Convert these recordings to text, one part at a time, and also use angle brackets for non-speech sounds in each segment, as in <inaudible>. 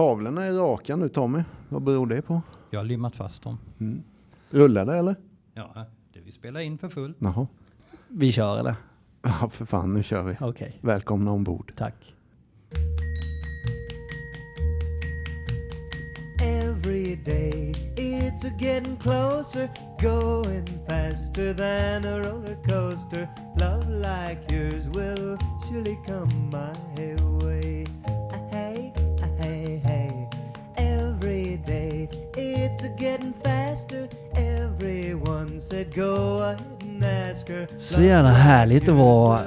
Tavlorna är raka nu Tommy. Vad beror det på? Jag har limmat fast dem. Mm. Rullar det eller? Ja, det vi spelar in för fullt. Jaha. Vi kör eller? Ja för fan, nu kör vi. Okej, Välkomna ombord. tack. Every day it's a getting closer, going faster than a roller coaster. Love like yours will surely come my way. It's a getting faster. Everyone said go ahead and ask her. Så jävla härligt att vara-.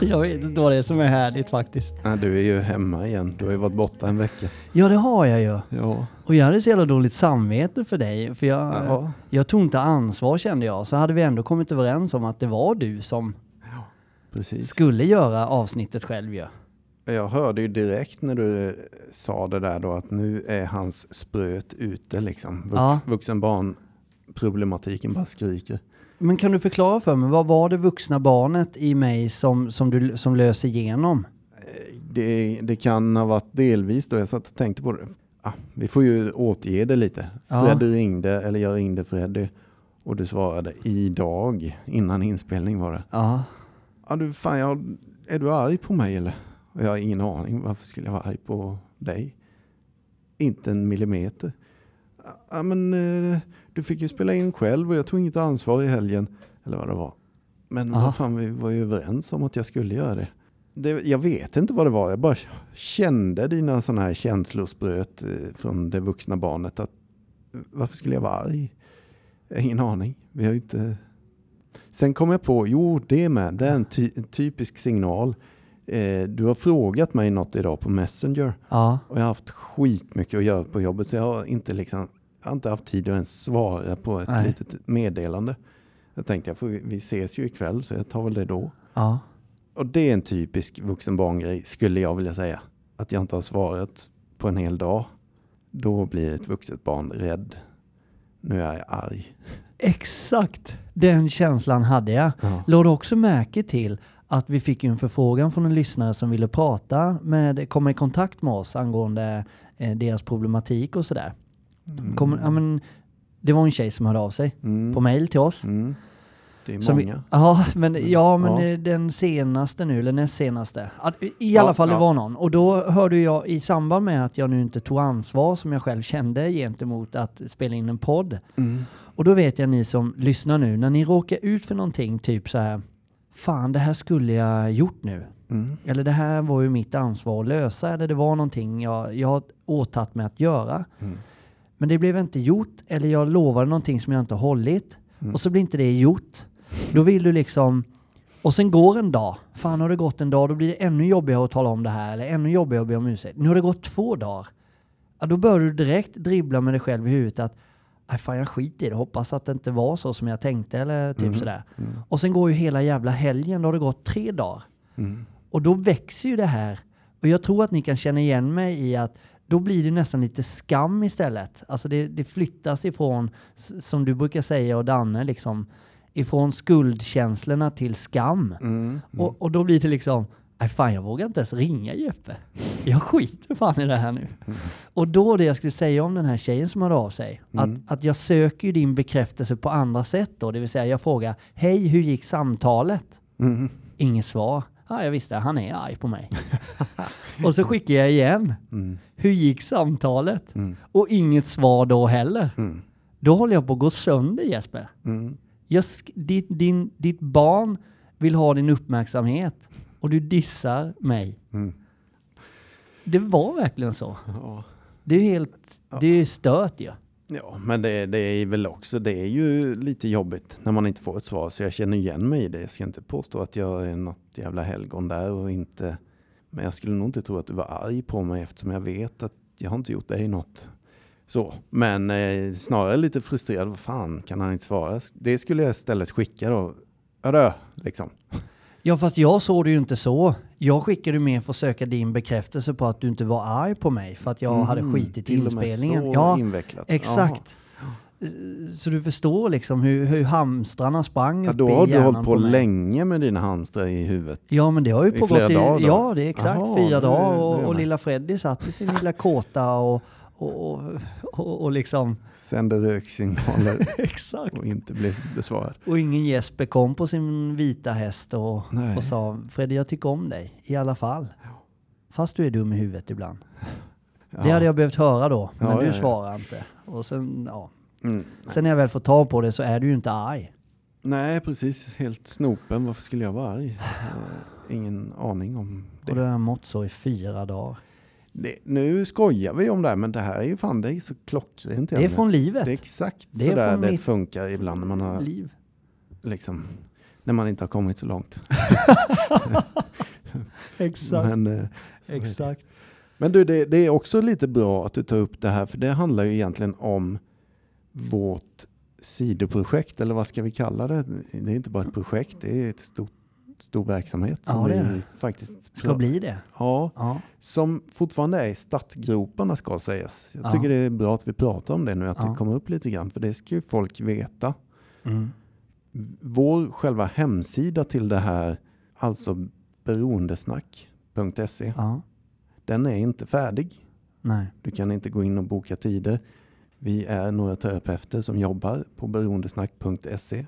<laughs> Jag vet inte vad det är som är härligt faktiskt. Ja, du är ju hemma igen. Du har ju varit borta en vecka. Ja, det har jag ju. Ja. Och jag hade så jävla dåligt samvete för dig. För jag, Ja. jag tog inte ansvar kände jag. Så hade vi ändå kommit överens om att det var du som Precis. skulle göra avsnittet själv ju. Jag hörde ju direkt när du eh, sa det där då att nu är hans spröt ute liksom. Vux, Ja. Vuxen barn problematiken bara skriker. Men kan du förklara för mig, vad var det vuxna barnet i mig som, som du som lös igenom? Det, det kan ha varit delvis då, jag satt och tänkte på det. Ah, vi får ju återge det lite. Ja. Freddy ringde, eller jag ringde Freddy. Och du svarade idag, innan inspelning var det. Ja. Ja du, fan jag, är du arg på mig eller? Jag har ingen aning, varför skulle jag vara arg på dig? Inte en millimeter. Ja men eh, du fick ju spela in själv och jag tog inget ansvar i helgen. Eller vad det var. Men Aha. vad fan, vi var ju överens om att jag skulle göra det. det. Jag vet inte vad det var, jag bara kände dina sådana här känslospröt eh, från det vuxna barnet. Att, varför skulle jag vara arg? Jag har ingen aning. Vi har ju inte... Sen kom jag på, jo det med, det är en, ty en typisk signal. Eh, du har frågat mig något idag på Messenger. Ja. Och jag har haft skitmycket att göra på jobbet så jag har inte, liksom, jag har inte haft tid att ens svara på ett Nej. litet meddelande. Jag tänkte, jag får, vi ses ju ikväll så jag tar väl det då. Ja. Och det är en typisk vuxen barngrej skulle jag vilja säga. Att jag inte har svarat på en hel dag. Då blir ett vuxet barn rädd. Nu är jag arg. Exakt den känslan hade jag. Ja. Du också märke till att vi fick en förfrågan från en lyssnare som ville prata med, komma i kontakt med oss angående eh, deras problematik och sådär. Kom, ja, men, det var en tjej som hörde av sig Mm. på mail till oss. Mm. Det är Som vi, många. ja, men, ja, men Ja. eh, den senaste nu, eller näst senaste. I alla Ja, fall det ja. var någon. Och då hörde jag i samband med att jag nu inte tog ansvar som jag själv kände gentemot att spela in en podd. Mm. Och då vet jag ni som lyssnar nu, när ni råkar ut för någonting typ så här, fan det här skulle jag gjort nu. Mm. Eller det här var ju mitt ansvar att lösa, eller det var någonting jag, jag har åtagit mig att göra. Mm. Men det blev inte gjort, eller jag lovade någonting som jag inte hållit. Mm. Och så blir inte det gjort. Då vill du liksom... Och sen går en dag. Fan har det gått en dag, då blir det ännu jobbigare att tala om det här. Eller ännu jobbigare att be om ursäkt. Nu har det gått två dagar. Ja, då bör du direkt dribbla med dig själv i huvudet att Nej, fan jag skiter i det. Hoppas att det inte var så som jag tänkte eller typ Mm. sådär. Och sen går ju hela jävla helgen, då har det gått tre dagar. Mm. Och då växer ju det här. Och jag tror att ni kan känna igen mig i att då blir det nästan lite skam istället. Alltså det, det flyttas ifrån, som du brukar säga och Danne, liksom, ifrån skuldkänslorna till skam. Mm. Och, och då blir det liksom, nej fan jag vågar inte ens ringa Jeppe. Jag skiter fan i det här nu. Och då det jag skulle säga om den här tjejen som hörde av sig, Mm. att, att jag söker ju din bekräftelse på andra sätt då. Det vill säga jag frågar, hej hur gick samtalet? Mm. Inget svar. Ja, jag visste, han är arg på mig. <laughs> och så skickar jag igen. Mm. Hur gick samtalet? Mm. Och inget svar då heller. Mm. Då håller jag på att gå sönder Jesper. Mm. Jag ditt, din, ditt barn vill ha din uppmärksamhet och du dissar mig. Mm. Det var verkligen så. Ja. Det är helt, det är stört ju. Ja, men det, det är väl också, det är ju lite jobbigt när man inte får ett svar. Så jag känner igen mig i det. Jag ska inte påstå att jag är något jävla helgon där och inte. Men jag skulle nog inte tro att du var arg på mig eftersom jag vet att jag har inte gjort dig något. Så, men eh, snarare lite frustrerad. Vad fan, kan han inte svara? Det skulle jag istället skicka då. Hörru, liksom. Ja, fast jag såg det ju inte så. Jag skickade mer för att söka din bekräftelse på att du inte var arg på mig för att jag hade skitit i Mm, med inspelningen. Så Ja, invecklat. exakt. Så du förstår liksom hur, hur hamstrarna sprang Ja, då har du hållit på mig. länge med dina hamstrar i huvudet. Ja men det har ju I pågått flera i, dagar då? ja det är exakt Jaha, fyra dagar och, och lilla Freddy satt i sin lilla kåta och, och, och, och, och liksom, Sände röksignaler <laughs> exakt. och inte blev besvarad. Och ingen Jesper kom på sin vita häst och, Nej. och sa Freddy jag tycker om dig i alla fall. Fast du är dum i huvudet ibland. Det hade jag behövt höra då, men Ja, du ja, ja. svarar inte. Och sen, ja. Mm. sen när jag väl får tag på det så är du ju inte arg. Nej, precis. Helt snopen. Varför skulle jag vara arg? Eh, ingen aning om Och det. då har jag mått så i fyra dagar. Det. Nu skojar vi om det här, men det här är ju fan det är så klockrent. Det är från livet. Det är exakt Det är sådär det funkar ibland när man har liv. liksom när man inte har kommit så långt. <laughs> Exakt. Men, eh, Exakt. men du, det, det är också lite bra att du tar upp det här, för det handlar ju egentligen om vårt sidoprojekt, eller vad ska vi kalla det? Det är inte bara ett projekt, det är ett stort, stor verksamhet som Ja, det är faktiskt Ska bli det. Ja, Ja. som fortfarande är i startgroparna ska sägas. Jag Ja. tycker det är bra att vi pratar om det nu, att Ja. det kommer upp lite grann, för det ska ju folk veta. Mm. Vår själva hemsida till det här, alltså beroendesnack.se, ja. den är inte färdig. Nej. Du kan inte gå in och boka tider. Vi är några terapeuter som jobbar på beroendesnack.se.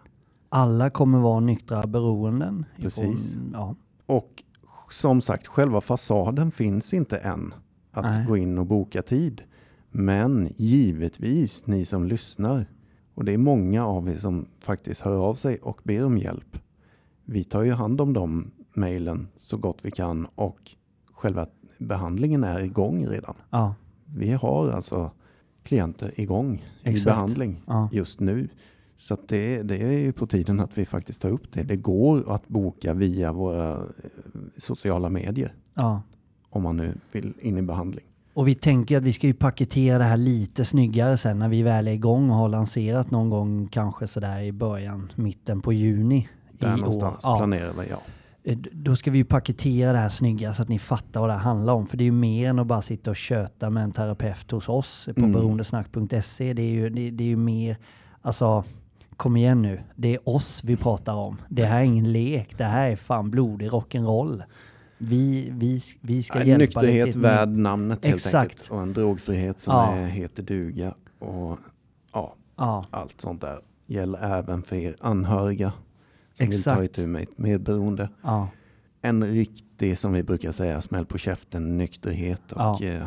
Alla kommer vara nyktra beroenden. Precis. Ifrån, ja. Och som sagt, själva fasaden finns inte än att Nej. gå in och boka tid. Men givetvis, ni som lyssnar, och det är många av er som faktiskt hör av sig och ber om hjälp. Vi tar ju hand om de mejlen så gott vi kan och själva behandlingen är igång redan. Ja. Vi har alltså klienter igång i Exakt. behandling Ja. just nu. Så det, det är ju på tiden att vi faktiskt tar upp det. Det går att boka via våra eh, sociala medier ja. om man nu vill in i behandling. Och vi tänker att vi ska ju paketera det här lite snyggare sen när vi väl är igång och har lanserat någon gång kanske sådär i början, mitten på juni Där i år. någonstans Ja. planerar vi, ja. Eh, Då ska vi ju paketera det här snygga så att ni fattar vad det här handlar om. För det är ju mer än att bara sitta och köta med en terapeut hos oss på Mm. beroendesnack.se. Det är ju, det, det är ju mer, alltså kom igen nu. Det är oss vi pratar om. Det här är ingen lek. Det här är fan blodig rock'n'roll. Vi, vi, vi ska En hjälpa nykterhet värd namnet helt Exakt. enkelt. Och en drogfrihet som Ja. är, heter duga. Och ja, Ja, allt sånt där gäller även för er anhöriga som vill ta Exakt. itu med ett medberoende. ja, En riktig, som vi brukar säga, smäll på käften, nykterhet och eh,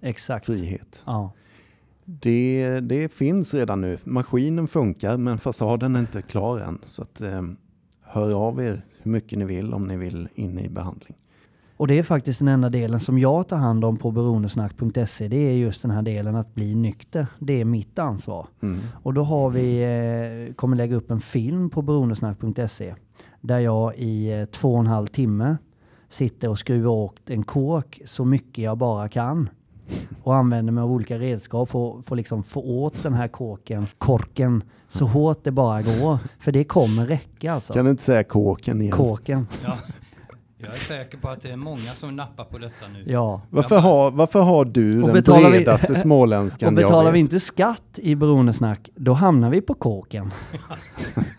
exakt. frihet. Det, det finns redan nu. Maskinen funkar men fasaden är inte klar än. Så att, eh, hör av er hur mycket ni vill om ni vill in i behandling. Och det är faktiskt den enda delen som jag tar hand om på beroendesnack.se. Det är just den här delen att bli nykter. Det är mitt ansvar. Mm. Och då har vi, eh, kommer lägga upp en film på beroendesnack.se där jag i eh, två och en halv timme sitter och skruvar åt en kork så mycket jag bara kan. Och använder mig av olika redskap för, för liksom få åt den här korken, korken så hårt det bara går. För det kommer räcka alltså. Kan du inte säga kåken igen? Korken. Ja. Jag är säker på att det är många som nappar på detta nu. Ja. Varför har, varför har du Och den betalar vi- bredaste <laughs> småländskan Och betalar jag vi inte skatt i beroendesnack, då hamnar vi på kåken. <laughs>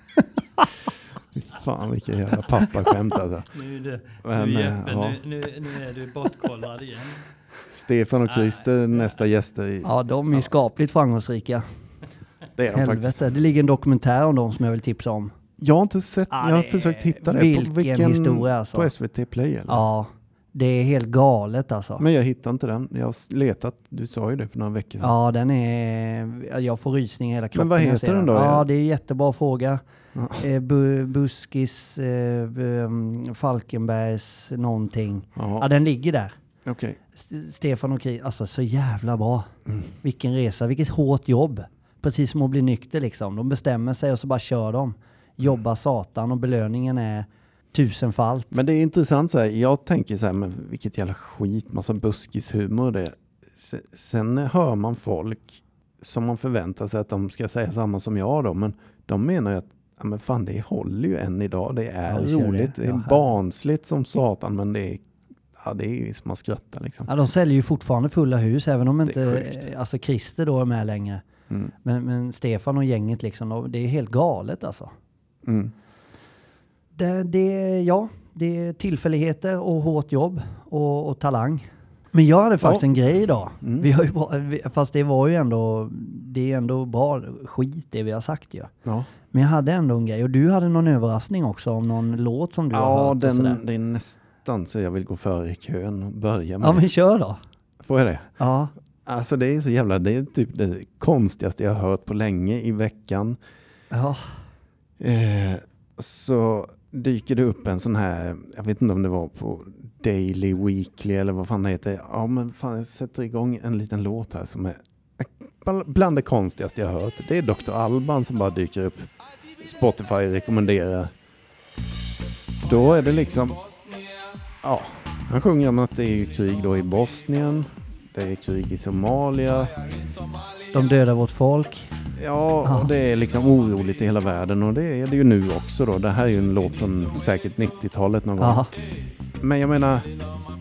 Fan vilka jävla pappaskämt alltså. <laughs> Nu är det, Men, nu, eh, Jeppe, ja. nu, nu, nu är du bortkollrad igen. Stefan och Christer nästa gäster. I, Ja, de är skapligt framgångsrika. det är de faktiskt. Helvete, det ligger en dokumentär om dem som jag vill tipsa om. Jag har inte sett, Ja, jag har försökt hitta det. vilken historia, alltså. På SVT Play eller? Ja, det är helt galet alltså. Men jag hittar inte den. Jag har letat, du sa ju det för några veckor sedan. Ja, den är... Jag får rysning i hela kroppen. vad när jag heter den då? Ja, det är en jättebra fråga. Ja. Eh, bu, buskis, eh, um, Falkenbergs någonting. Ja, Ja, den ligger där. S- Stefan och Kri, alltså så jävla bra. Mm. Vilken resa, vilket hårt jobb. Precis som att bli nykter liksom. De bestämmer sig och så bara kör de. Jobbar satan och belöningen är tusenfalt. Men det är intressant så här, jag tänker så här, men vilket jävla skit, massa buskishumor det. Se- Sen hör man folk som man förväntar sig att de ska säga samma som jag då, men de menar ju att ja, men fan, det håller ju än idag. Det är Ja, kör det. roligt, det är barnsligt som satan, men det är, ja, det är ju som att skratta liksom. Ja, de säljer ju fortfarande fulla hus även om inte alltså Christer då är med längre. Mm. Men, men Stefan och gänget liksom, de- det är helt galet alltså. Mm. Det, det, ja, det är tillfälligheter och hårt jobb och, och talang. Men jag hade faktiskt Ja. en grej idag. Mm. Vi har ju bra, fast det var ju ändå, det är ändå bra skit det vi har sagt ju. Ja, Men jag hade ändå en grej och du hade någon överraskning också om någon låt som du har ja hört och sådär. den, det är nästan så jag vill gå före i kön och börja med Ja men kör då. Får jag det? Ja. Alltså det är så jävla, det är typ det konstigaste jag har hört på länge i veckan. Ja. Eh, så dyker det upp en sån här, jag vet inte om det var på Daily Weekly eller vad fan det heter. Ja men fan jag sätter igång en liten låt här som är bland det konstigaste jag hört. Det är Dr. Alban som bara dyker upp. Spotify rekommenderar. Då är det liksom, ja, han sjunger om att det är ju krig då i Bosnien. Det är krig i Somalia. De dödar vårt folk. Ja, och det är liksom oroligt i hela världen och det är det ju nu också då. Det här är ju en låt från säkert 90-talet någon gång. Ja. Men jag menar,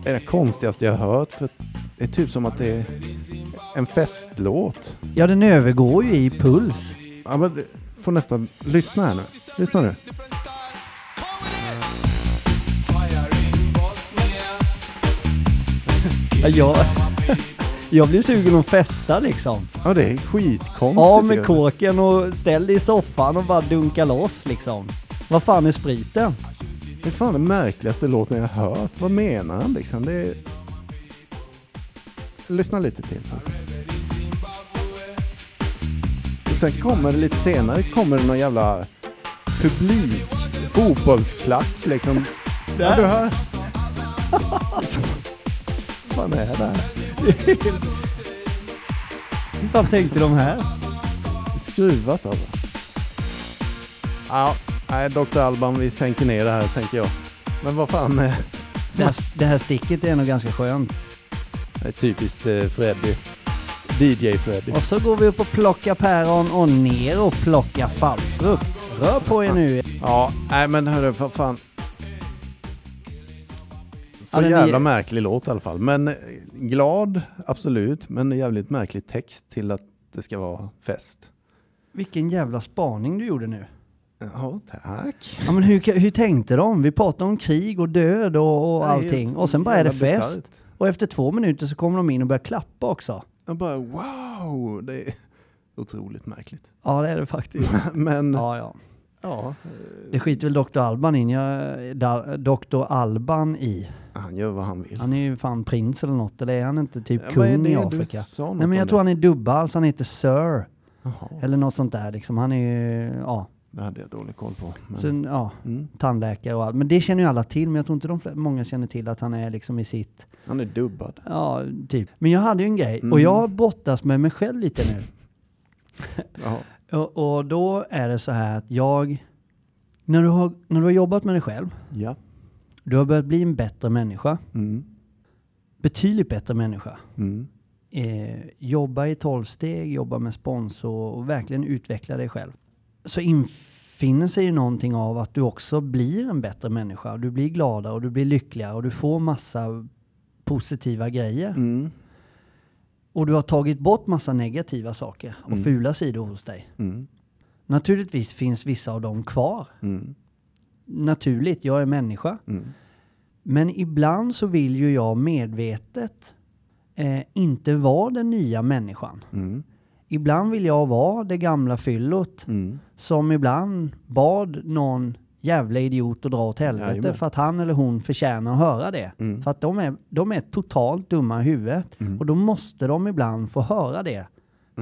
är det konstigaste jag har hört. För det är typ som att det är en festlåt. ja, den övergår ju i puls. Ja, men du får nästan lyssna här nu. Lyssna nu. Ja, jag, jag blir sugen att festa liksom. Ja, det är skitkonstigt. Av med kåken och ställ dig i soffan och bara dunka loss liksom. Vad fan är spriten? Det är fan den märkligaste låten jag har hört. Vad menar han liksom? Det är... Lyssna lite till. Alltså. Och sen kommer det lite senare kommer det någon jävla publik, fotbollsklack liksom. Ja, du hör. <laughs> Alltså, vad fan är det här? Hur fan tänkte de här? Skruvat alltså. Ja, nej, Dr. Alban, vi sänker ner det här tänker jag. Men vad fan, eh, Det här, det här sticket är nog ganska skönt. det är typiskt eh, Freddy. DJ Freddy. Och så går vi upp och plockar päron och ner och plockar fallfrukt. Rör på er nu. Ja, nej men hörru, vad fan. Så Ja, den är- jävla märklig låt i alla fall. Men eh, glad, absolut. Men jävligt märklig text till att det ska vara fest. Vilken jävla spaning du gjorde nu. Ja, tack. Ja, men hur, hur tänkte de? Vi pratade om krig och död och, och är allting. Och sen bara är det fest. bisarrt. Och efter två minuter så kommer de in och börjar klappa också. Jag bara wow, det är otroligt märkligt. Ja, det är det faktiskt. <laughs> Men ja, Ja, ja. eh, Det skiter väl Dr. Alban in. Jag, Dr. Alban i. han gör vad han vill. Han är ju fan prins eller något. Eller är han inte typ Ja, kung i det? Du Afrika? Nej men jag tror det. han är dubbad, så han heter Sir. Jaha, Eller något sånt där liksom. Han är ju, ja, det hade jag dålig koll på. Men, sen, ja, mm, tandläkare och allt. Men det känner ju alla till, men jag tror inte de, många känner till att han är liksom i sitt, han är dubbad. ja, typ. Men jag hade ju en grej, och Mm. jag brottas med mig själv lite nu. <laughs> Och, och då är det så här att jag, när du, har, när du har jobbat med dig själv, Ja. Du har börjat bli en bättre människa, Mm. betydligt bättre människa. Mm. eh, jobba i tolvsteg, jobba med sponsor och verkligen utveckla dig själv. Så infinner sig ju någonting av att du också blir en bättre människa. Du blir gladare och du blir lyckligare och du får massa positiva grejer. Mm. Och du har tagit bort massa negativa saker och Mm. fula sidor hos dig. Mm. Naturligtvis finns vissa av dem kvar. Mm. Naturligt, jag är människa. Mm. Men ibland så vill ju jag medvetet eh, inte vara den nya människan. Mm. Ibland vill jag vara det gamla fyllot Mm. som ibland bad någon jävla idiot att dra åt helvete Jajamän. för att han eller hon förtjänar att höra det. Mm. För att de är, de är totalt dumma i huvudet Mm. och då måste de ibland få höra det.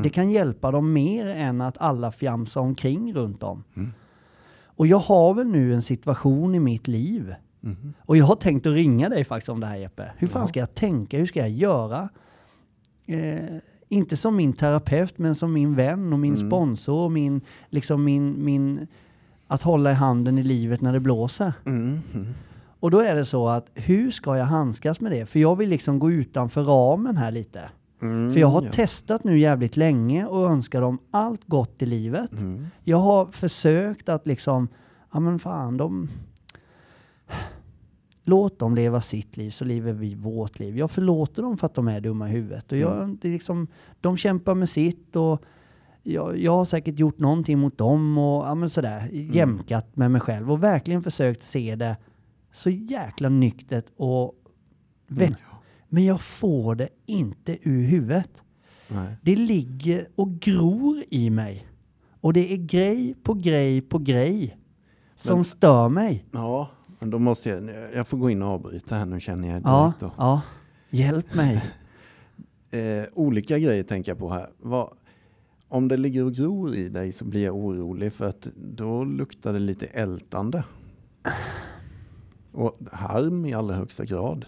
Det kan hjälpa dem mer än att alla fjamsar omkring runt om. Och jag har väl nu en situation i mitt liv Mm. och jag har tänkt att ringa dig faktiskt om det här Jeppe. Hur fan Ja. ska jag tänka? Hur ska jag göra? Eh, inte som min terapeut, men som min vän och min Mm. sponsor och min, liksom min, min, att hålla i handen i livet när det blåser. Mm. Och då är det så att hur ska jag handskas med det? För jag vill liksom gå utanför ramen här lite. Mm. För jag har ja. testat nu jävligt länge och önskar dem allt gott i livet. Mm. Jag har försökt att liksom, ja men fan de... Låt dem leva sitt liv så lever vi vårt liv. Jag förlåter dem för att de är dumma i huvudet. Och jag, Mm. det är liksom, de kämpar med sitt och jag, jag har säkert gjort någonting mot dem och ja, men sådär, jämkat med mig själv och verkligen försökt se det så jäkla nyktert och vett. Men jag får det inte ur huvudet. Nej. Det ligger och gror i mig. Och det är grej på grej på grej som Men- stör mig. Ja, men då måste jag, jag får gå in och avbryta här nu känner jag Ja, då. ja. Hjälp mig. <laughs> Eh, olika grejer tänker jag på här. Vad, om det ligger och gror i dig så blir jag orolig för att då luktar det lite ältande. Och harm i allra högsta grad.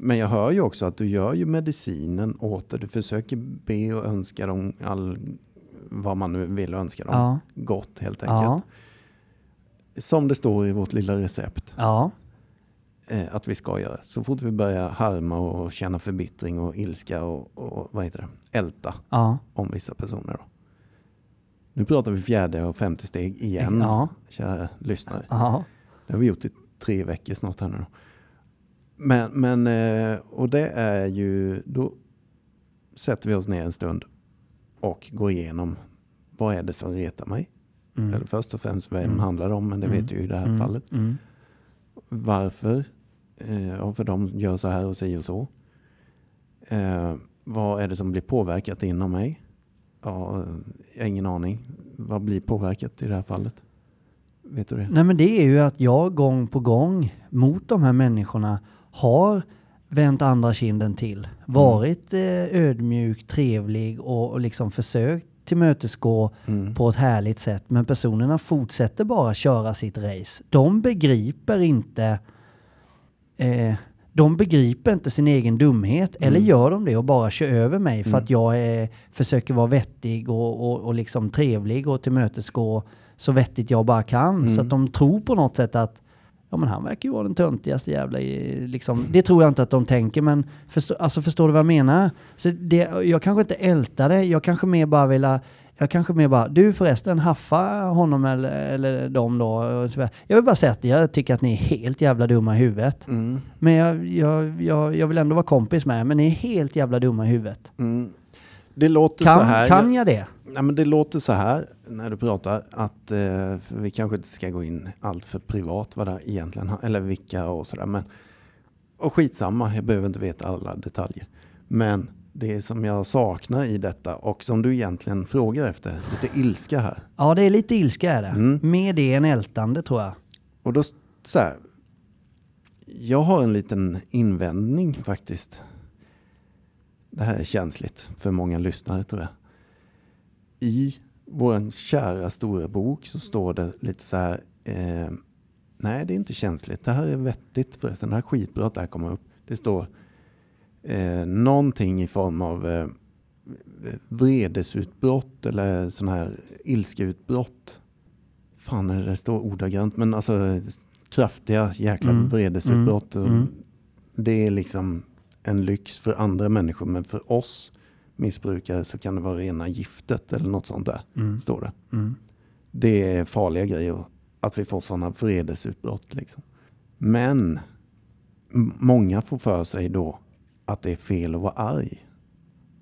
Men jag hör ju också att du gör ju medicinen åt det. Du försöker be och önska dem all, vad man nu vill önska dem. Ja. Gott helt enkelt. Ja, Som det står i vårt lilla recept. ja, eh, att vi ska göra. Så fort vi börjar harma och känna förbittring och ilska och, och vad heter det, älta om vissa personer. Då. Nu pratar vi fjärde och femte steg igen, kära lyssnare. Det har vi gjort i tre veckor snart här nu. Då. Men, men eh, och det är ju, då sätter vi oss ner en stund och går igenom vad är det som retar mig? Mm. Eller först och främst vad det Mm. den handlar om, men det Mm. vet du ju i det här Mm. fallet. Mm. Varför? Eh, ja, för de gör så här och säger så. Eh, vad är det som blir påverkat inom mig? Ja, jag har ingen aning. Vad blir påverkat i det här fallet? Vet du det? Nej men det är ju att jag gång på gång mot de här människorna har vänt andra kinden till. Varit eh, ödmjuk, trevlig och, och liksom försökt tillmötesgå Mm. på ett härligt sätt. Men personerna fortsätter bara köra sitt race. De begriper inte eh, de begriper inte sin egen dumhet. Eller gör de det och bara kör över mig för att jag är, försöker vara vettig och, och, och liksom trevlig och tillmötesgå så vettigt jag bara kan. Så att de tror på något sätt att Ja men han verkar ju vara den töntigaste jävla i- liksom. Det tror jag inte att de tänker men förstå, alltså, förstår du vad jag menar? Så det, jag kanske inte ältar det, jag kanske mer bara vill jag kanske mer bara, du förresten, haffa honom eller, eller dem då. så. Jag vill bara säga att jag tycker att ni är helt jävla dumma i huvudet. Mm. Men jag, jag, jag, jag vill ändå vara kompis med er, men ni är helt jävla dumma i huvudet. Mm. Det låter så Kan, här. kan jag det? Nej, men det låter så här när du pratar att eh, vi kanske inte ska gå in allt för privat vad det egentligen eller vilka och sådär. Men och skitsamma, jag behöver inte veta alla detaljer. Men det som jag saknar i detta och som du egentligen frågar efter, lite ilska här. Ja, det är lite ilska är det. Mm. Mer det än ältande tror jag. Och då så här. Jag har en liten invändning faktiskt. Det här är känsligt för många lyssnare tror jag. I vår kära stora bok så står det lite så här. Eh, nej, det är inte känsligt. Det här är vettigt förresten. Det här är skitbra att det här kommer upp. Det står eh, någonting i form av eh, vredesutbrott eller sån här ilskeutbrott fan är det det står ordagrant, men alltså kraftiga jäkla Mm. vredesutbrott. Mm. Mm. Det är liksom en lyx för andra människor, men för oss missbrukare så kan det vara rena giftet eller något sånt där, Mm. står det. Mm. Det är farliga grejer, att vi får sådana vredesutbrott. Liksom. Men många får för sig då att det är fel att vara arg.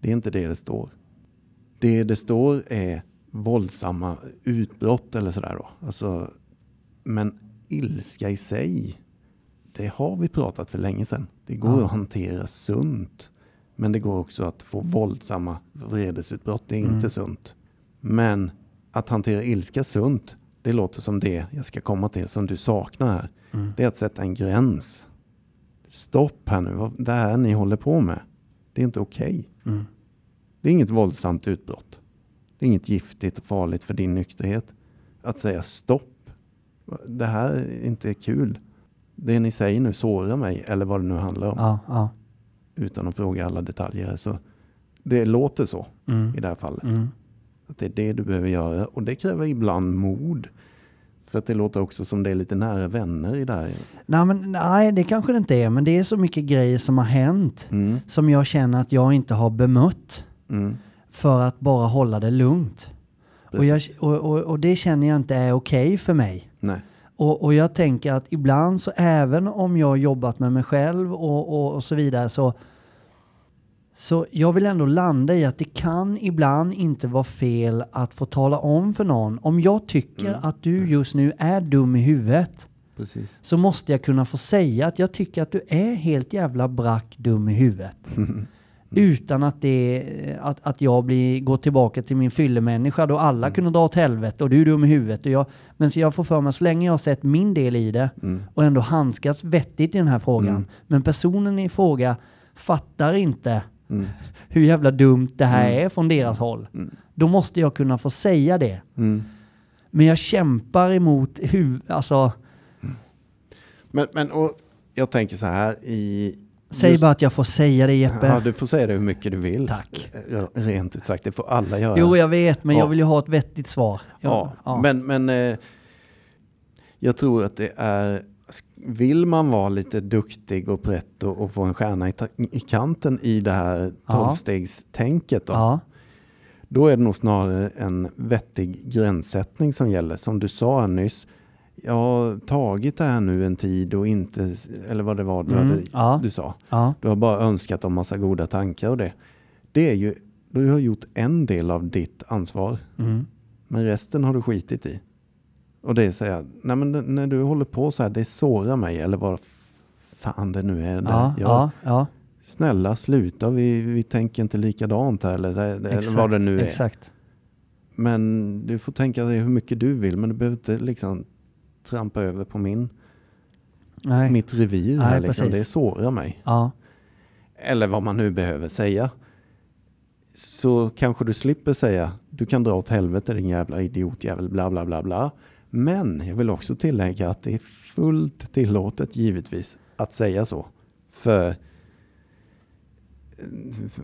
Det är inte det det står. Det det står är våldsamma utbrott eller sådär då. Alltså, men ilska i sig, det har vi pratat för länge sedan. Det går Ja. att hantera sunt. Men det går också att få våldsamma vredesutbrott. Det är Mm. inte sunt. Men att hantera ilska sunt, det låter som det jag ska komma till, som du saknar här. Mm. Det är att sätta en gräns. Stopp här nu, det här ni håller på med. Det är inte okej. Mm. Det är inget våldsamt utbrott. Det är inget giftigt och farligt för din nykterhet. Att säga stopp. Det här är inte kul. Det ni säger nu sårar mig, eller vad det nu handlar om. Ja, ja. Utan att fråga alla detaljer. Så det låter så Mm. i det här fallet. Mm. Att det är det du behöver göra. Och det kräver ibland mod. För att det låter också som det är lite nära vänner i det här. Nej, men, nej, det kanske det inte är, men det är så mycket grejer som har hänt Mm, som jag känner att jag inte har bemött mm, för att bara hålla det lugnt. Och, jag, och, och, och det känner jag inte är okej för mig. Nej. Och, och jag tänker att ibland så även om jag har jobbat med mig själv och, och, och så vidare så, Så jag vill ändå landa i att det kan ibland inte vara fel att få tala om för någon. Om jag tycker Mm. att du just nu är dum i huvudet Precis. så måste jag kunna få säga att jag tycker att du är helt jävla brack dum i huvudet. <laughs> Utan att, det, att, att jag blir, går tillbaka till min fyllemänniska då alla kunde dra åt helvete och du är dum i huvudet. Och jag, men så jag får för mig, så länge jag har sett min del i det Mm. och ändå handskats vettigt i den här frågan. Mm. Men personen i fråga fattar inte Mm. hur jävla dumt det här är från deras håll. Mm. Då måste jag kunna få säga det. Mm. Men jag kämpar emot huv... Alltså, Men, men och jag tänker så här i... säg just- bara att jag får säga det Jeppe. Ja, du får säga det hur mycket du vill. Tack. Rent ut sagt, det får alla göra. Jo, jag vet, men Ja. jag vill ju ha ett vettigt svar. Jag, Ja, ja. men, men eh, jag tror att det är, vill man vara lite duktig och pretto och få en stjärna i, i kanten i det här tolvstegstänket då, ja. då är det nog snarare en vettig gränssättning som gäller. Som du sa nyss, jag har tagit det här nu en tid och inte, eller vad det var du, Mm, hade, ja. du sa. ja. Du har bara önskat om massa goda tankar och det. Det är ju, du har gjort en del av ditt ansvar. Mm. Men resten har du skitit i. Och det är så här, nej men när du håller på så här, det sårar mig eller vad fan det nu är. det Ja, ja, ja. Snälla sluta, vi, vi tänker inte likadant här eller, det, det, eller vad det nu är. Exakt. Men du får tänka dig hur mycket du vill men du behöver inte liksom trampa över på min, Nej. mitt revir Nej, här liksom. Det sårar mig. Ja. Eller vad man nu behöver säga. Så kanske du slipper säga du kan dra åt helvete din jävla idiotjävel bla bla bla bla. Men jag vill också tillägga att det är fullt tillåtet givetvis att säga så. För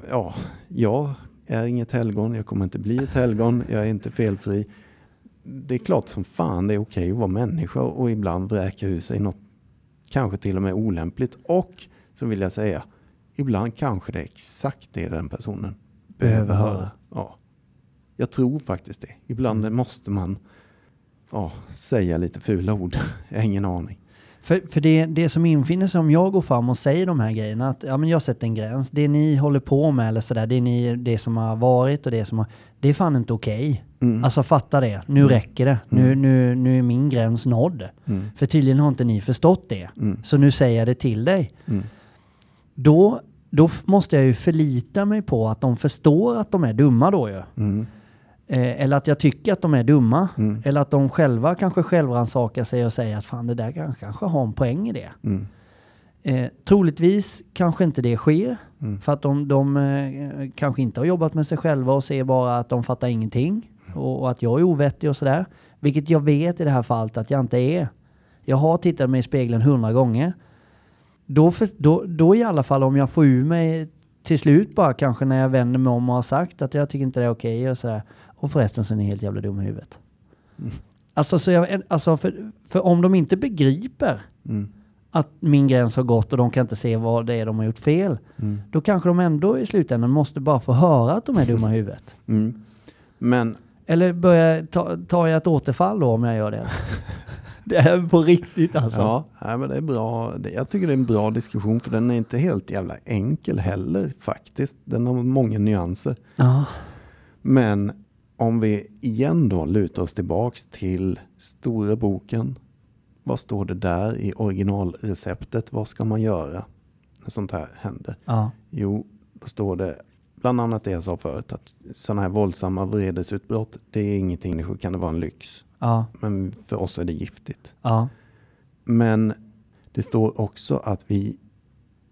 ja, jag är inget helgon, jag kommer inte bli ett helgon, jag är inte felfri. Det är klart som fan det är okej att vara människa och ibland vräka ur sig något kanske till och med olämpligt. Och så vill jag säga, ibland kanske det är exakt det den personen behöver höra. Ja. Jag tror faktiskt det. Ibland måste man ja, säga lite fula ord. <laughs> Jag har ingen aning. För, för det, det som infinner sig om jag går fram och säger de här grejerna, att ja, men jag sätter en gräns. Det ni håller på med eller sådär, det, ni, det som har varit och det som har... Det är fan inte okej. Mm. Alltså fatta det. Nu räcker det. Nu, nu, nu är min gräns nådd. Mm. För tydligen har inte ni förstått det. Mm. Så nu säger jag det till dig. Mm. Då, då måste jag ju förlita mig på att de förstår att de är dumma då ju. Eh, eller att jag tycker att de är dumma. Mm. Eller att de själva kanske självrannsakar sig och säger att fan det där kanske, kanske har en poäng i det. Mm. Eh, troligtvis kanske inte det sker. Mm. För att de, de eh, kanske inte har jobbat med sig själva och ser bara att de fattar ingenting. Och, och att jag är ovettig och sådär. Vilket jag vet i det här fallet att jag inte är. Jag har tittat mig i spegeln hundra gånger. Då, för, då, då i alla fall om jag får ur mig till slut bara kanske när jag vänder mig om och har sagt att jag tycker inte det är okej och sådär. Och förresten så är ni helt jävla dumma i huvudet. Alltså, så jag, alltså för, för om de inte begriper Mm. att min gräns har gått och de kan inte se vad det är de har gjort fel. Mm. Då kanske de ändå i slutändan måste bara få höra att de är dumma i huvudet. Mm. Men Eller börjar ta, tar jag ett återfall då om jag gör det? <laughs> det är på riktigt alltså. Ja, nej, men det är bra. Jag tycker det är en bra diskussion för den är inte helt jävla enkel heller faktiskt. Den har många nyanser. Ja. Men om vi igen då lutar oss tillbaks till stora boken. Vad står det där i originalreceptet? Vad ska man göra när sånt här händer? Ja. Jo, då står det bland annat det jag sa förut. Att sådana här våldsamma vredesutbrott, det är ingenting. Det kan det vara en lyx. Ja. Men för oss är det giftigt. Ja. Men det står också att vi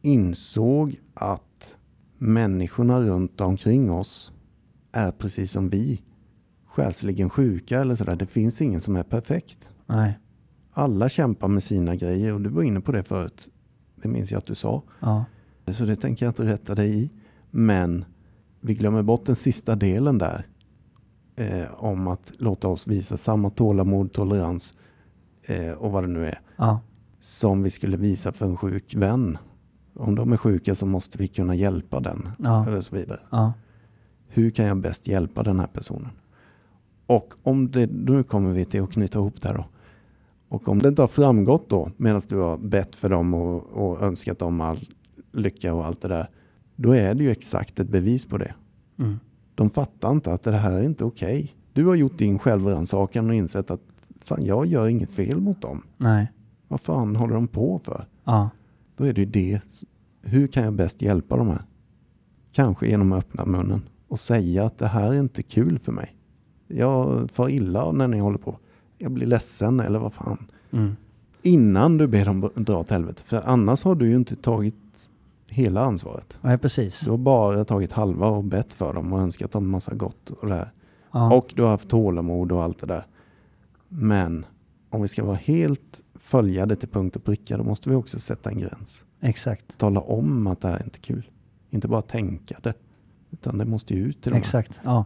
insåg att människorna runt omkring oss är precis som vi. Själsligen sjuka eller sådär. Det finns ingen som är perfekt. Nej. Alla kämpar med sina grejer och du var inne på det förut. Det minns jag att du sa. Ja. Så det tänker jag inte rätta dig i. Men vi glömmer bort den sista delen där. Eh, om att låta oss visa samma tålamod, tolerans eh, och vad det nu är. Ja. Som vi skulle visa för en sjuk vän. Om de är sjuka så måste vi kunna hjälpa den. Ja. Eller så vidare. Ja. Hur kan jag bäst hjälpa den här personen? Och om det, nu kommer vi till att knyta ihop det här då. Och om det inte har framgått då, medan du har bett för dem och, och önskat dem all lycka och allt det där. då är det ju exakt ett bevis på det. Mm. De fattar inte att det här är inte okej. Du har gjort din självrannsakan och insett att fan, jag gör inget fel mot dem. Nej. Vad fan håller de på för? Ja. Då är det ju det. Hur kan jag bäst hjälpa de här? Kanske genom att öppna munnen och säga att det här är inte kul för mig. Jag far illa när ni håller på. Jag blir ledsen eller vad fan. Mm. Innan du ber dem dra åt helvete. För annars har du ju inte tagit hela ansvaret. ja, precis. Du har bara tagit halva och bett för dem och önskat dem massa gott och det här. Ja. Och du har haft tålamod och allt det där. Men om vi ska vara helt följa det till punkt och pricka, då måste vi också sätta en gräns. Exakt. Tala om att det här är inte kul. Inte bara tänka det. Utan det måste ju ut till. Exakt. Ja.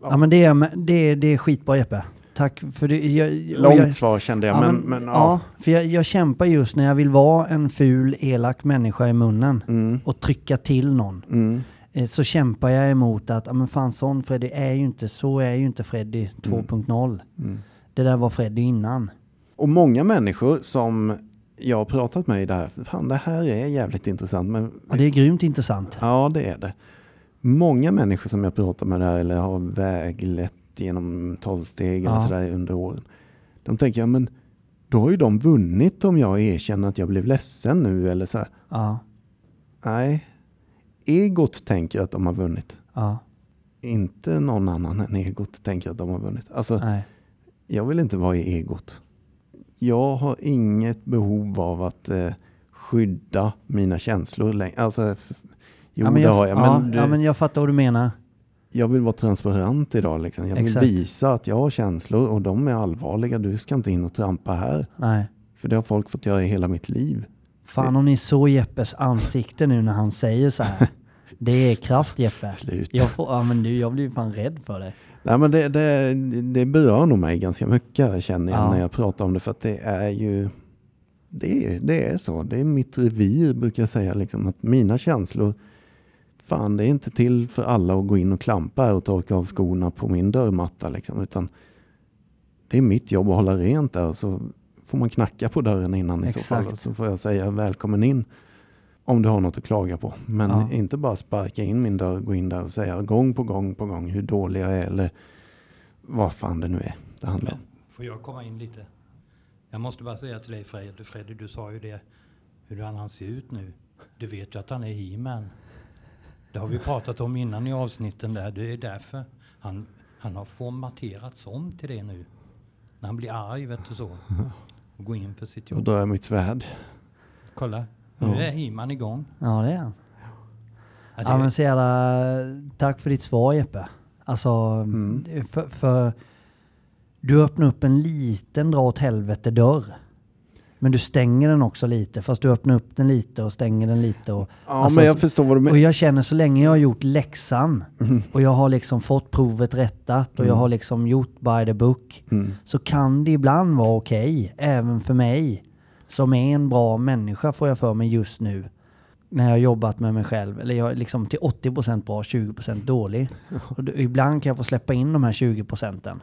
Ja. Ja men det är, det är, det är skitbra Jeppe. Tack för det. Jag, Långt jag, svar kände jag, ja, men, men, ja. ja. för jag, jag kämpar just när jag vill vara en ful, elak människa i munnen Mm, och trycka till någon. mm, eh, Så kämpar jag emot att, ja men fan sån Freddy är ju inte, så är ju inte Freddy 2.0. mm. Det där var Freddy innan. Och många människor som jag har pratat med i det här, fan det här är jävligt intressant. Men Ja, det är grymt intressant. Ja, det är det. Många människor som jag pratar med där eller har väglett genom tolvsteg eller Ja. sådär under åren. De tänker, ja men då har ju de vunnit om jag erkänner att jag blev ledsen nu eller så här. Ja, Nej, egot tänker att de har vunnit. ja, Inte någon annan än egot tänker att de har vunnit. Alltså, nej. jag vill inte vara i egot. Jag har inget behov av att eh, skydda mina känslor längre. Alltså, jo ja, det jag, har jag. ja, Men det, ja, men jag fattar vad du menar. jag vill vara transparent idag. Liksom. Jag vill Exakt. visa att jag har känslor och de är allvarliga. Du ska inte in och trampa här. Nej. För det har folk fått göra i hela mitt liv. Fan om ni såg Jeppes ansikte nu när han säger så här. Det är kraft Jeppe. Slut. Jag, får, ja, men du, jag blir fan rädd för dig. Nej, men det, det, det berör nog mig ganska mycket känner jag Ja. när jag pratar om det. För att det är ju... Det är, det är så. Det är mitt revir brukar jag säga. Liksom, att mina känslor... Fan, det är inte till för alla att gå in och klampa här och torka av skorna på min dörrmatta. Liksom, utan det är mitt jobb att hålla rent där. Och så får man knacka på dörren innan i så fall. Exakt. Och så får jag säga välkommen in. Om du har något att klaga på. Men Ja. inte bara sparka in min dörr, gå in där och säga gång på gång på gång hur dålig jag är. Eller vad fan det nu är det handlar om. Får jag komma in lite? Jag måste bara säga till dig Freddy, Freddy du sa ju det, hur han, han ser ut nu. Du vet ju att han är He-Man. Det har vi pratat om innan i avsnitten där. Det är därför han, han har formaterats om till det nu. När han blir arg, vet du så. Och går in för sitt Då jobb. drar jag mitt svärd. Kolla, nu Ja. är He-Man igång. Ja det är han. Alltså, Ja men så jävla, tack för ditt svar Jeppe. Alltså, Mm. för, för du öppnar upp en liten dra åt helvete dörr. Men du stänger den också lite, fast du öppnar upp den lite och stänger den lite. Och, Ja, Alltså, men jag förstår vad du och menar. jag känner så länge jag har gjort läxan Mm. och jag har liksom fått provet rättat och jag har liksom gjort by the book. Mm. Så kan det ibland vara okej, även för mig. Som är en bra människa får jag för mig just nu. När jag har jobbat med mig själv. Eller jag är liksom till 80% bra, 20% dålig. Och ibland kan jag få släppa in de här 20 procenten.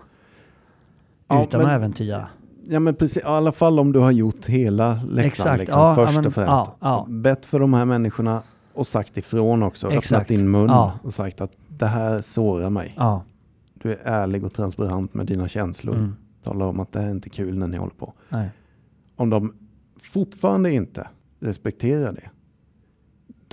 Ja, utan men- att äventyra. Ja men precis, i alla fall om du har gjort hela läxan Exakt, liksom, ja, först men- och främst. ja, ja. Bett för de här människorna och sagt ifrån också. Öppnat Exakt, din mun ja. och sagt att det här sårar mig. Ja. Du är ärlig och transparent med dina känslor. Mm. Talar om att det här är inte kul när ni håller på. Nej. Om de fortfarande inte respekterar det,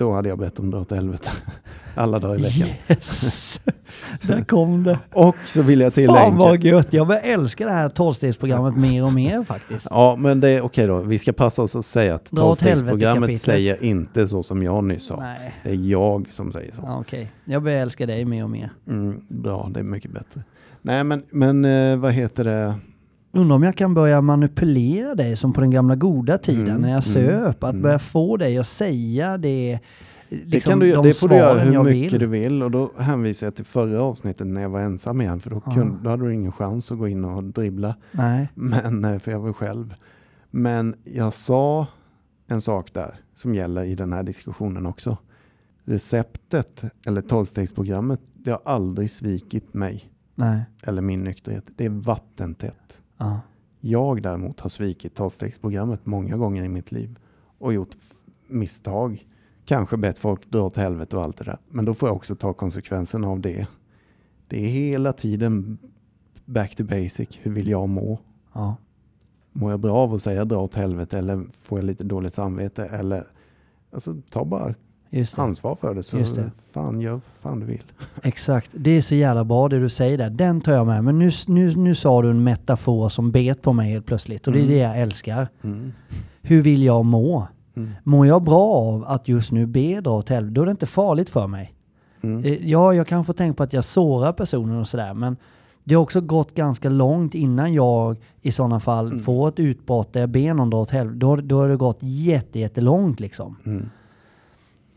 då hade jag bett dem dra åt helvete <laughs> alla dagar i veckan. Yes! <laughs> Där kom det. Och så vill jag Fan tillägga. vad gött. Jag börjar älska det här tolvstegsprogrammet mer och mer faktiskt. Ja, men det är okej då. Vi ska passa oss att säga att tolvstegsprogrammet säger inte så som jag nyss sa. Nej. Det är jag som säger så. Ja, Okej, jag börjar älska dig mer och mer. Mm, bra, det är mycket bättre. Nej, men, men eh, vad heter det? Undrar om jag kan börja manipulera dig som på den gamla goda tiden Mm, när jag mm, söp. Att mm. börja få dig att säga det. Liksom Det, kan du, de det får du göra hur mycket vill. du vill. Och då hänvisar jag till förra avsnittet när jag var ensam igen. För då, Ja. kunde, då hade du ingen chans att gå in och dribbla. Nej. Men, eh, för jag var själv. Men jag sa en sak där som gäller i den här diskussionen också. Receptet, eller tolvstegsprogrammet, det har aldrig svikit mig. Nej. Eller min nykterhet. Det är vattentätt. Ja. Jag däremot har svikit tolvstegsprogrammet många gånger i mitt liv och gjort misstag. kanske bett folk dra åt helvete och allt det där. Men då får jag också ta konsekvenserna av det. Det är hela tiden back to basic. Hur vill jag må? Ja. Mår jag bra av att säga dra åt helvete eller får jag lite dåligt samvete? Eller, alltså ta bara. Ansvar för det så Just det. fan gör fan du vill. <laughs> Exakt. Det är så jävla bra det du säger där. Den tar jag med. Men nu, nu, nu sa du en metafor som bet på mig helt plötsligt. Och det är Mm. det jag älskar. Mm. Hur vill jag må? Mm. Mår jag bra av att just nu be dra åt helvete, då är det inte farligt för mig. Mm. Eh, Ja, jag kan få tänka på att jag sårar personen och sådär, men det har också gått ganska långt innan jag i sådana fall Mm. får ett utbrott där jag ber någon dra åt helvete. Då, då har det gått jätte, jättelångt liksom. Mm.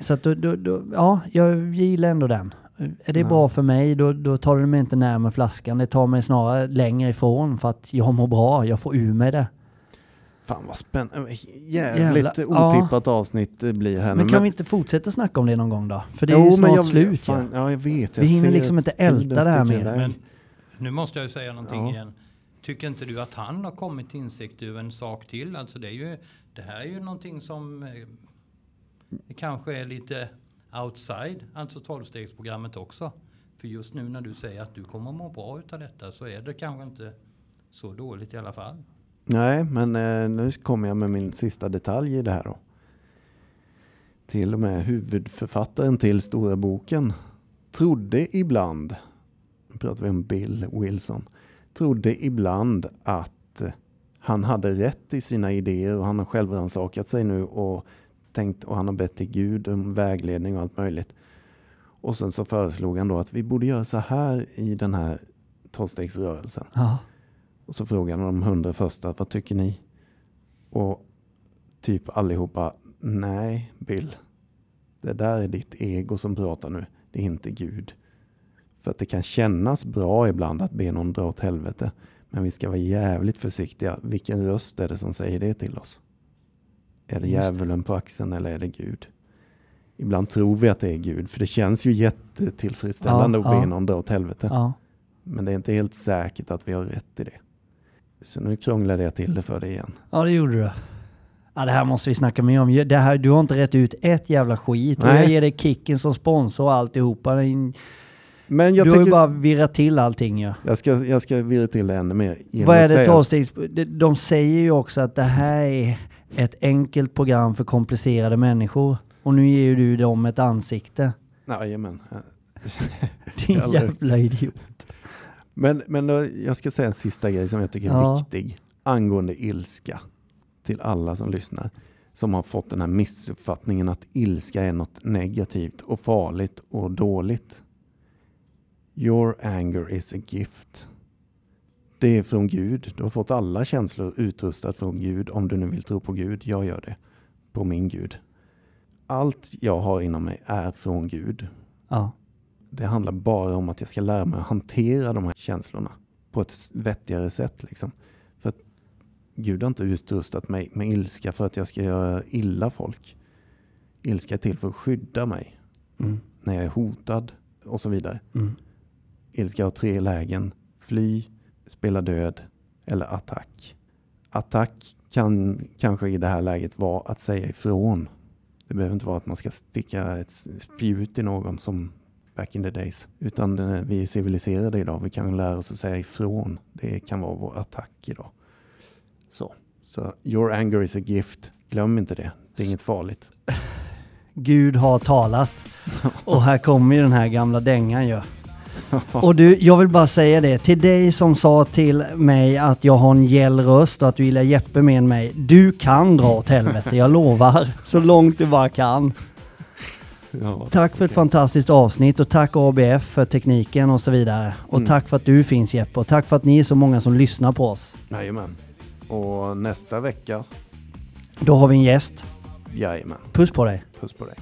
Så att då, då, då, ja, jag gillar ändå den. Är det Ja. bra för mig, då, då tar det mig inte närmare flaskan. Det tar mig snarare längre ifrån för att jag mår bra, jag får ur mig det. Fan vad spännande. Jävligt Jävla- ja. otippat avsnitt det blir här Men kan vi inte fortsätta snacka om det någon gång då? För det är Jo, ju men snart jag- slut fan, ja. Ja, jag vet. Jag Vi hinner liksom inte älta det här mer. Men nu måste jag ju säga någonting Ja. igen. Tycker inte du att han har kommit till insikt över en sak till? Alltså det, är ju, det här är ju någonting som det kanske är lite outside, alltså tolvstegsprogrammet också. För just nu när du säger att du kommer att må bra utav detta så är det kanske inte så dåligt i alla fall. Nej, men eh, nu kommer jag med min sista detalj i det här då. Till och med huvudförfattaren till Stora boken trodde ibland, nu pratar vi om Bill Wilson, trodde ibland att eh, han hade rätt i sina idéer och han har självrannsakat sig nu och tänkt och han har bett till Gud om vägledning och allt möjligt. Och sen så föreslog han då att vi borde göra så här i den här tolvstegsrörelsen. ja. Och så frågade han de hundra första, vad tycker ni? Och typ allihopa, nej Bill. Det där är ditt ego som pratar nu, det är inte Gud. För att det kan kännas bra ibland att be någon dra åt helvete. Men vi ska vara jävligt försiktiga. Vilken röst är det som säger det till oss? Är det djävulen på axeln eller är det Gud? Ibland tror vi att det är Gud, för det känns ju jättetillfredsställande Ja, att be ja. någon dra åt helvete. ja. Men det är inte helt säkert att vi har rätt i det. Så nu krånglade jag till det för dig igen. Ja, det gjorde du. Ja, det här måste vi snacka mer om. Det här, du har inte rätt ut ett jävla skit. Nej. jag ger dig Kicken som sponsor och alltihopa. Men jag, du har ju bara virrat till allting ju. jag, ska, jag ska virra till det ännu mer. Vad är det säga- De säger ju också att det här är ett enkelt program för komplicerade människor. Och nu ger ju du dem ett ansikte. Jajamän. <laughs> Din Jävla- idiot. Men, men då, jag ska säga en sista grej som jag tycker är Ja. viktig. Angående ilska. Till alla som lyssnar. Som har fått den här missuppfattningen att ilska är något negativt och farligt och dåligt. Your anger is a gift. Det är från Gud. Du har fått alla känslor utrustat från Gud om du nu vill tro på Gud. Jag gör det. På min Gud. Allt jag har inom mig är från Gud. Ja. Det handlar bara om att jag ska lära mig att hantera de här känslorna på ett vettigare sätt. Liksom. För att Gud har inte utrustat mig med ilska för att jag ska göra illa folk. Ilska är till för att skydda mig Mm. när jag är hotad och så vidare. Mm. Ilska har tre lägen. Fly, spela död eller attack. Attack kan kanske i det här läget vara att säga ifrån. Det behöver inte vara att man ska sticka ett spjut i någon som back in the days. Utan eh, vi är civiliserade idag. Vi kan lära oss att säga ifrån. Det kan vara vår attack idag. Så, så your anger is a gift. Glöm inte det. Det är inget farligt. Gud har talat. <laughs> Och här kommer ju den här gamla dängan ju. <laughs> Och du, jag vill bara säga det till dig som sa till mig att jag har en gäll röst och att du gillar Jeppe mer än mig. Du kan dra åt helvete, jag lovar. <laughs> Så långt du bara kan. Ja, Tack för ett fantastiskt avsnitt och tack ABF för tekniken och så vidare. Och Mm. tack för att du finns Jeppe och tack för att ni är så många som lyssnar på oss. Jajamän. Och nästa vecka, Då har vi en gäst. jajamän. Puss på dig. Puss på dig.